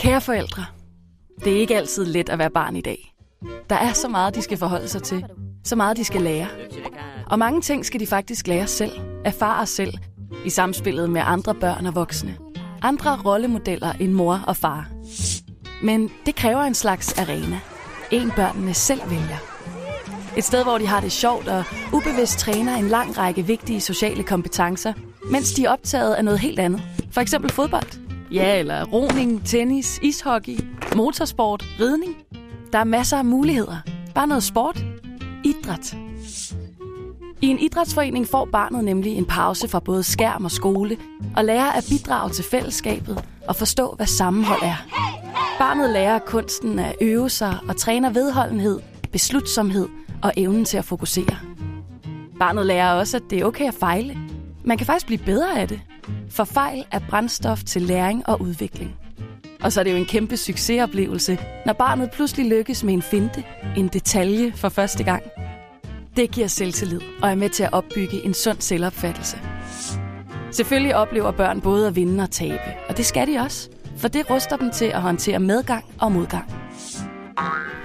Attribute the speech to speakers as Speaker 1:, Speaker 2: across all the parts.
Speaker 1: Kære forældre, det er ikke altid let at være barn i dag. Der er så meget, de skal forholde sig til. Så meget, de skal lære. Og mange ting skal de faktisk lære selv, erfare selv, i samspillet med andre børn og voksne. Andre rollemodeller end mor og far. Men det kræver en slags arena. En børnene selv vælger. Et sted, hvor de har det sjovt og ubevidst træner en lang række vigtige sociale kompetencer, mens de er optaget af noget helt andet. For eksempel fodbold. Ja, eller roning, tennis, ishockey, motorsport, ridning. Der er masser af muligheder. Bare noget sport. Idræt. I en idrætsforening får barnet nemlig en pause fra både skærm og skole, og lærer at bidrage til fællesskabet og forstå, hvad sammenhold er. Barnet lærer kunsten at øve sig og træner vedholdenhed, beslutsomhed og evnen til at fokusere. Barnet lærer også, at det er okay at fejle. Man kan faktisk blive bedre af det, for fejl er brændstof til læring og udvikling. Og så er det jo en kæmpe succesoplevelse, når barnet pludselig lykkes med en finte, en detalje for første gang. Det giver selvtillid og er med til at opbygge en sund selvopfattelse. Selvfølgelig oplever børn både at vinde og tabe, og det skal de også, for det ruster dem til at håndtere medgang og modgang.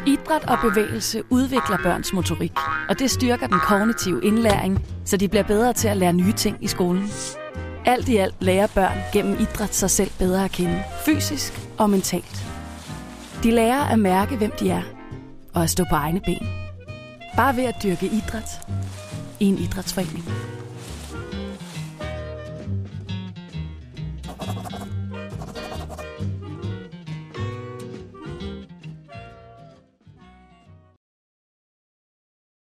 Speaker 1: Idræt og bevægelse udvikler børns motorik, og det styrker den kognitive indlæring, så de bliver bedre til at lære nye ting i skolen. Alt i alt lærer børn gennem idræt sig selv bedre at kende, fysisk og mentalt. De lærer at mærke, hvem de er, og at stå på egne ben. Bare ved at dyrke idræt i en idrætsforening.